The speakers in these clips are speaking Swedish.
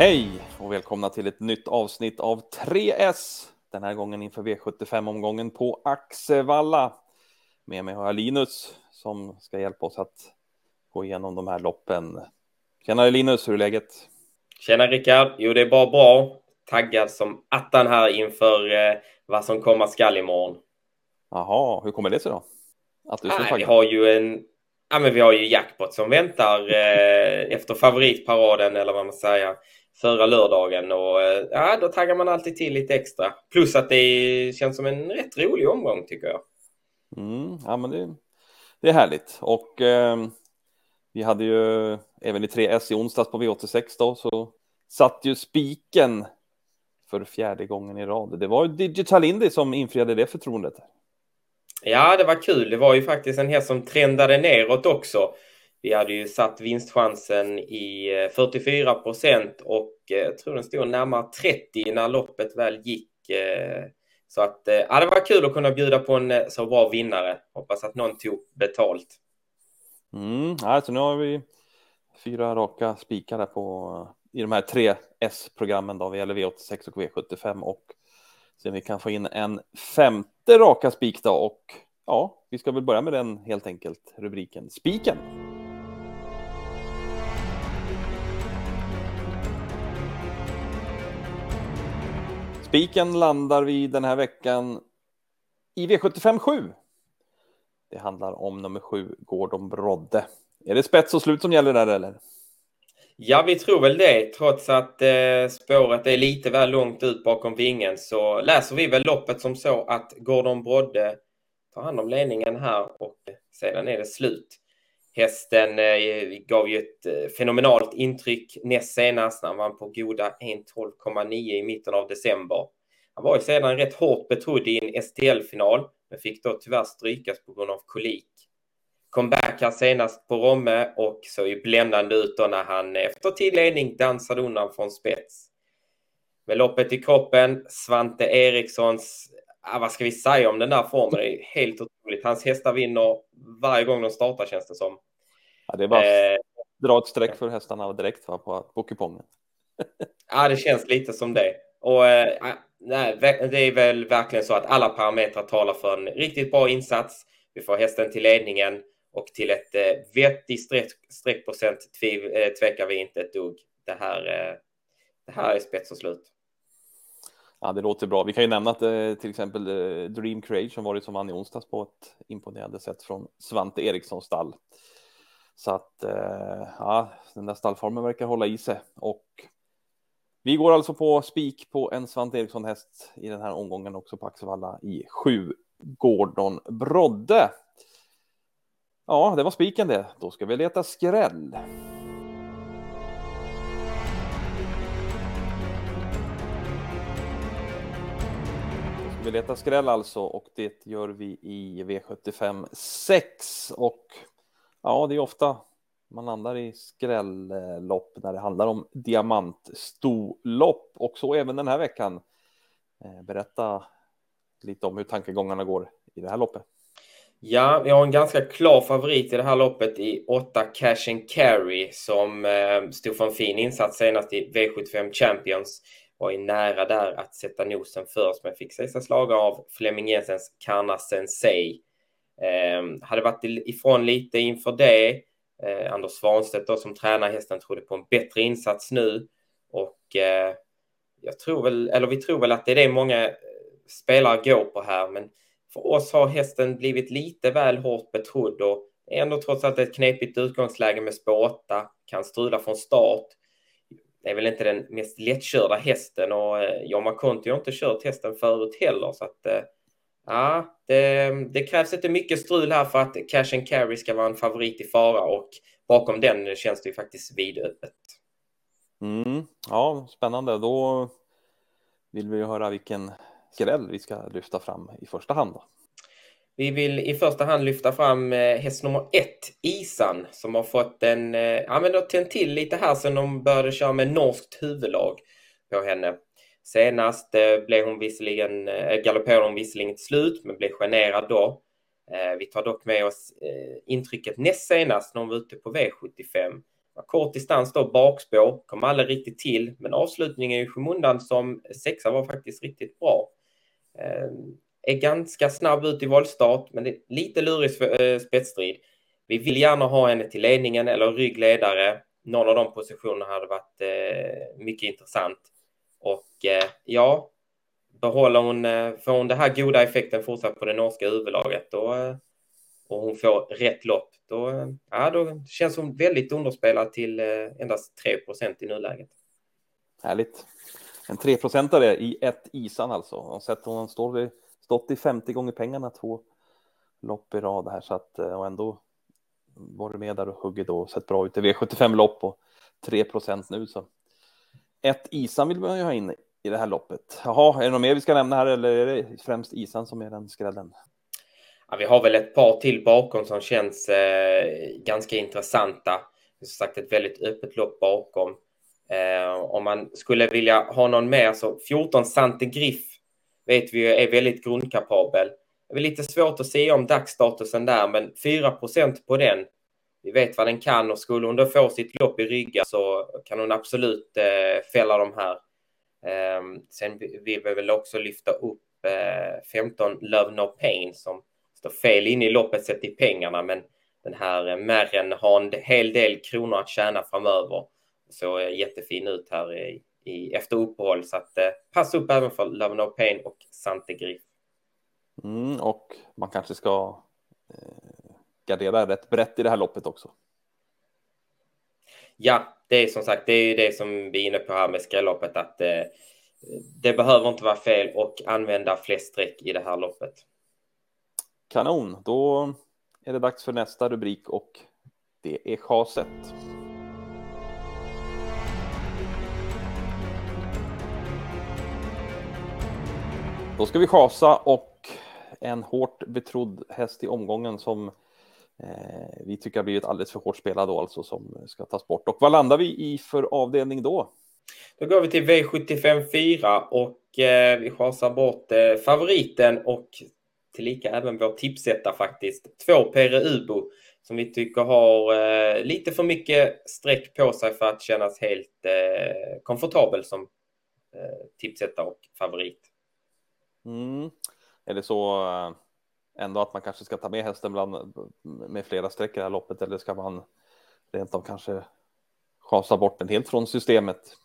Hej och välkomna till ett nytt avsnitt av 3S. Den här gången inför V75-omgången på Axevalla. Med mig har jag Linus som ska hjälpa oss att gå igenom de här loppen. Tjenare Linus, hur är läget? Tjena Rickard! Jo, det är bara bra. Taggad som attan här inför eh, vad som komma skall imorgon. Jaha, hur kommer det sig då? Att du är så taggad? Vi har ju en Ja, men vi har ju jackpot som väntar eh, efter favoritparaden eller vad man säger förra lördagen och eh, ja, då taggar man alltid till lite extra. Plus att det känns som en rätt rolig omgång tycker jag. Mm, ja, men det, det är härligt och eh, vi hade ju även i 3S i onsdags på V86 då så satt ju spiken för fjärde gången i rad. Det var ju Digital Indy som infriade det förtroendet. Ja, det var kul. Det var ju faktiskt en häst som trendade neråt också. Vi hade ju satt vinstchansen i eh, 44 procent och eh, jag tror den stod närmare 30 när loppet väl gick. Eh. Så att ja, det var kul att kunna bjuda på en så bra vinnare. Hoppas att någon tog betalt. Mm, alltså nu har vi fyra raka spikar där på i de här tre S-programmen då, vad gäller V86 och V75 och se om vi kan få in en femte raka spik då och ja, vi ska väl börja med den helt enkelt rubriken Spiken. Spiken landar vi den här veckan i V75 7. Det handlar om nummer 7, Gordon Brodde. Är det spets och slut som gäller där eller? Ja, vi tror väl det. Trots att eh, spåret är lite väl långt ut bakom vingen så läser vi väl loppet som så att Gordon Brodde tar hand om ledningen här och sedan är det slut. Hästen eh, gav ju ett eh, fenomenalt intryck näst senast när han vann på goda 1.12,9 i mitten av december. Han var ju sedan rätt hårt betrodd i en STL-final men fick då tyvärr strykas på grund av kolik. Comeback här senast på Romme och såg ju bländande ut då när han eh, efter tillledning dansade undan från spets. Med loppet i kroppen, Svante Erikssons, ja, vad ska vi säga om den där formen? Det är helt otroligt. Hans hästar vinner varje gång de startar känns det som. Ja, det är bara eh, dra ett streck för hästarna direkt va, på, på kupongen. ja, det känns lite som det. Och eh, nej, det är väl verkligen så att alla parametrar talar för en riktigt bra insats. Vi får hästen till ledningen och till ett eh, vettig streck, streckprocent tviv, eh, tvekar vi inte ett dugg. Det här, eh, det här är spets och slut. Ja, det låter bra. Vi kan ju nämna att eh, till exempel eh, Dream Creation var det som vann i onsdags på ett imponerande sätt från Svante Erikssons stall. Så att eh, ja, den där stallformen verkar hålla i sig och vi går alltså på spik på en Svante Eriksson häst i den här omgången också på Axevalla i sju Gordon Brodde. Ja, det var spiken det. Då ska vi leta skräll. Ska vi leta skräll alltså och det gör vi i V75 6 och ja, det är ofta man landar i skrällopp när det handlar om diamantstorlopp och så även den här veckan. Eh, berätta lite om hur tankegångarna går i det här loppet. Ja, vi har en ganska klar favorit i det här loppet i 8 Cash and Carry som eh, stod för en fin insats senast i V75 Champions. Var ju nära där att sätta nosen först men fick sig slag av Flemming Jensens Karna Sensei. Eh, hade varit ifrån lite inför det. Eh, Anders Svanstedt då som tränar hästen trodde på en bättre insats nu och eh, jag tror väl, eller vi tror väl att det är det många eh, spelare går på här men för oss har hästen blivit lite väl hårt betrodd och ändå trots allt ett knepigt utgångsläge med spår 8, kan strula från start. Det är väl inte den mest lättkörda hästen och eh, Jorma Kontio har inte kört hästen förut heller så att eh, ja, det, det, krävs inte mycket strul här för att Cash and Carry ska vara en favorit i fara och bakom den känns det ju faktiskt vidöppet. Mm, ja, spännande. Då vill vi höra vilken skräll vi ska lyfta fram i första hand? Då? Vi vill i första hand lyfta fram eh, häst nummer ett, Isan, som har fått en, eh, ja men tänt till lite här sedan de började köra med norskt huvudlag på henne. Senast eh, blev hon visserligen, eh, galopperade hon visserligen till slut, men blev generad då. Eh, vi tar dock med oss intrycket näst senast när hon var ute på V75. Kort distans då, bakspår, kom aldrig riktigt till, men avslutningen i skymundan som sexa var faktiskt riktigt bra. Ehm, är ganska snabb ut i valstart, men det är lite lurig spetsstrid. Vi vill gärna ha henne till ledningen eller ryggledare. Någon av de positionerna hade varit mycket intressant. Och eh, ja, behåller hon, eh, får hon den här goda effekten fortsatt på det norska huvudlaget då, eh, och hon får rätt lopp, då, eh, ja, då känns hon väldigt underspelad till eh, endast 3 procent i nuläget. Härligt. En 3-procentare i ett isan alltså. Hon har sett hon står stått i 50 gånger pengarna två lopp i rad här så att eh, och ändå varit med där och huggit och sett bra ut i V75 lopp och 3 procent nu så. Ett isan vill man ju ha in i det här loppet. Jaha, är det något mer vi ska nämna här eller är det främst Isan som är den skrällen? Ja, vi har väl ett par till bakom som känns eh, ganska intressanta. Som sagt ett väldigt öppet lopp bakom. Eh, om man skulle vilja ha någon mer så 14 Sante Griff vet vi är väldigt grundkapabel. Det är lite svårt att se om dagsstatusen där, men 4% på den. Vi vet vad den kan och skulle hon då få sitt lopp i ryggen så kan hon absolut eh, fälla de här Eh, sen vill vi väl också lyfta upp eh, 15 Love No Pain som står fel in i loppet sett i pengarna, men den här eh, märren har en hel del kronor att tjäna framöver. Så eh, jättefin ut här i, i, efter uppehåll, så att eh, pass upp även för Love No Pain och Sante Griff. Mm, och man kanske ska eh, gardera rätt brett i det här loppet också. Ja, det är som sagt, det är det som vi är inne på här med skrälloppet, att eh, det behöver inte vara fel och använda flest streck i det här loppet. Kanon, då är det dags för nästa rubrik och det är chaset. Då ska vi chasa och en hårt betrodd häst i omgången som Eh, vi tycker har blivit alldeles för hårt spelad då alltså som ska tas bort. Och vad landar vi i för avdelning då? Då går vi till V75 4 och eh, vi chasar bort eh, favoriten och tillika även vår tipsetta faktiskt. Två Pere Ubo som vi tycker har eh, lite för mycket streck på sig för att kännas helt eh, komfortabel som eh, tipsetta och favorit. Mm. Det så eh, ändå att man kanske ska ta med hästen bland, med flera streck i det här loppet eller ska man rent av kanske chansa bort den helt från systemet?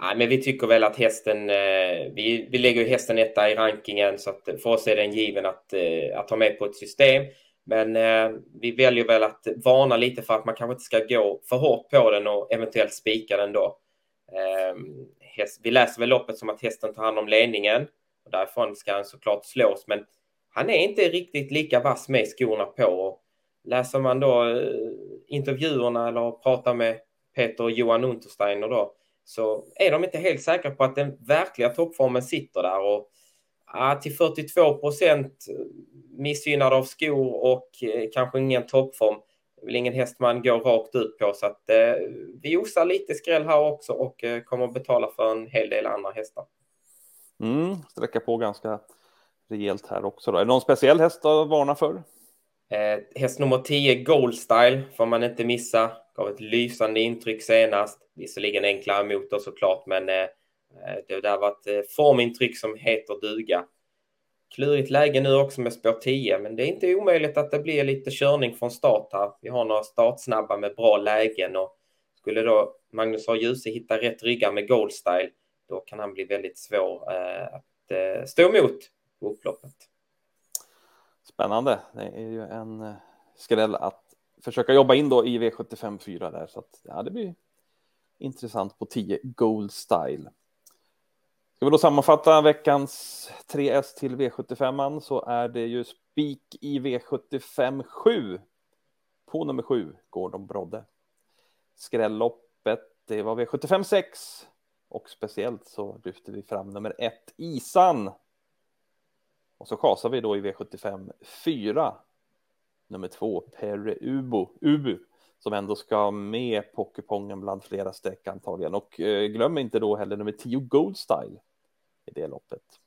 Nej, men vi tycker väl att hästen, eh, vi, vi lägger hästen etta i rankingen så att för oss är den given att, eh, att ta med på ett system. Men eh, vi väljer väl att varna lite för att man kanske inte ska gå för hårt på den och eventuellt spika den då. Eh, häst, vi läser väl loppet som att hästen tar hand om ledningen och därifrån ska han såklart slås, men han är inte riktigt lika vass med skorna på. Och läser man då eh, intervjuerna eller pratar med Peter och Johan Untersteiner då, så är de inte helt säkra på att den verkliga toppformen sitter där. Och till 42 procent eh, missgynnad av skor och eh, kanske ingen toppform. Det är väl ingen häst man går rakt ut på så att eh, vi osar lite skräll här också och eh, kommer att betala för en hel del andra hästar. Mm, sträcka på ganska rejält här också. Då. Är det någon speciell häst att varna för? Eh, häst nummer 10, Goldstyle, får man inte missa. Gav ett lysande intryck senast. Visserligen enklare motor såklart, men eh, eh det där var ett eh, formintryck som heter duga. Klurigt läge nu också med spår 10, men det är inte omöjligt att det blir lite körning från start här. Vi har några startsnabba med bra lägen och skulle då Magnus A. Djuse hitta rätt ryggar med Goldstyle, då kan han bli väldigt svår eh, att eh, stå emot på upploppet. Spännande. Det är ju en eh, skräll att försöka jobba in då i V75 4 där så att ja, det blir intressant på 10 Gold Style. Ska vi då sammanfatta veckans 3S till V75 så är det ju spik i V75 7. På nummer 7 Gordon Brodde. Skrälloppet, det var V75 6 och speciellt så lyfter vi fram nummer ett, Isan och så kasar vi då i V75 4. Nummer två, Perre Ubo, Ubu, som ändå ska med på kupongen bland flera streck antagligen. Och eh, glöm inte då heller nummer 10 Goldstyle, i det loppet.